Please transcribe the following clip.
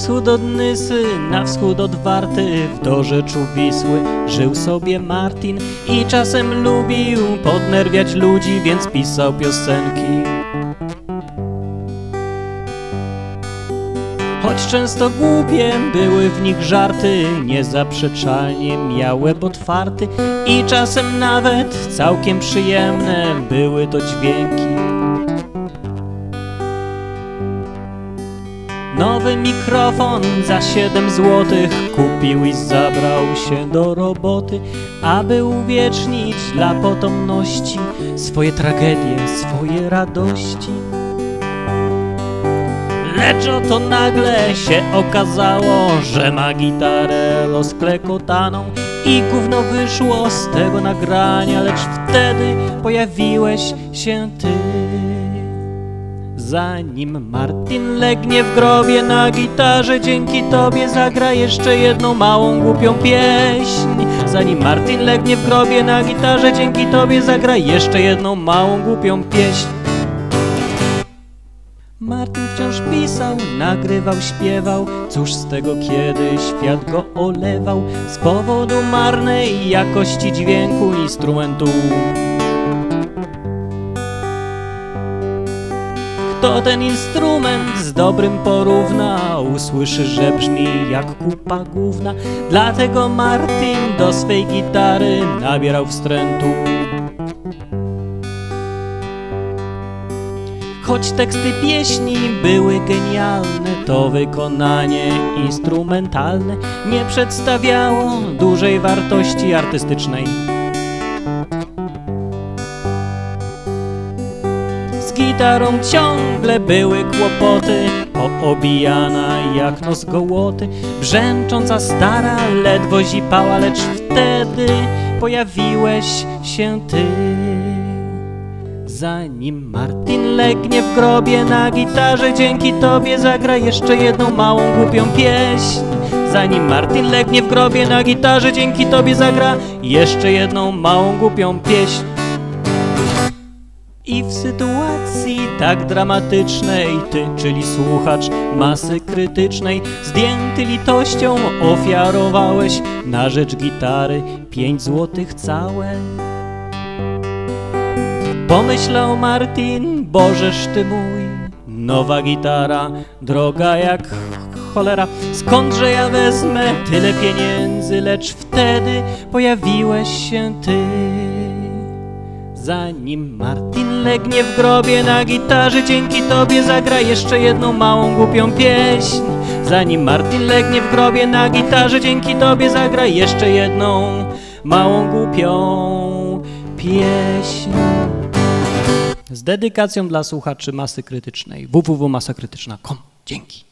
wschód od Nysy, na wschód od Warty, w dorzeczu Wisły żył sobie Martin i czasem lubił podnerwiać ludzi, więc pisał piosenki. Choć często głupie były w nich żarty, niezaprzeczalnie miał łeb otwarty i czasem nawet całkiem przyjemne były to dźwięki. Nowy mikrofon za 7 złotych kupił i zabrał się do roboty, aby uwiecznić dla potomności swoje tragedie, swoje radości. Lecz oto nagle się okazało, że ma gitarę rozklekotaną i gówno wyszło z tego nagrania, lecz wtedy pojawiłeś się ty. Zanim Martin legnie w grobie na gitarze, dzięki tobie zagra jeszcze jedną małą głupią pieśń. Zanim Martin legnie w grobie na gitarze, dzięki tobie zagra jeszcze jedną małą głupią pieśń. Martin wciąż pisał, nagrywał, śpiewał Cóż z tego, kiedy świat go olewał Z powodu marnej jakości dźwięku instrumentu Kto ten instrument z dobrym porówna Usłyszy, że brzmi jak kupa główna. Dlatego Martin do swej gitary nabierał wstrętu. Choć teksty pieśni były genialne, to wykonanie instrumentalne nie przedstawiało dużej wartości artystycznej. Z gitarą ciągle były kłopoty, poobijana jak nos gołoty, brzęcząca stara ledwo zipała, lecz wtedy pojawiłeś się ty. Zanim Martin legnie w grobie na gitarze, dzięki tobie zagra jeszcze jedną małą głupią pieśń. Zanim Martin legnie w grobie na gitarze, dzięki tobie zagra jeszcze jedną małą głupią pieśń. I w sytuacji tak dramatycznej ty, czyli słuchacz masy krytycznej, zdjęty litością ofiarowałeś na rzecz gitary pięć złotych całe. Pomyślał Martin, Bożeż ty mój, nowa gitara, droga jak cholera. Skądże ja wezmę tyle pieniędzy, lecz wtedy pojawiłeś się ty. Zanim Martin legnie w grobie na gitarze, dzięki tobie zagra jeszcze jedną małą głupią pieśń. Zanim Martin legnie w grobie na gitarze, dzięki tobie zagra jeszcze jedną małą głupią pieśń. Z dedykacją dla słuchaczy masy krytycznej www.masakrytyczna.com. Dzięki.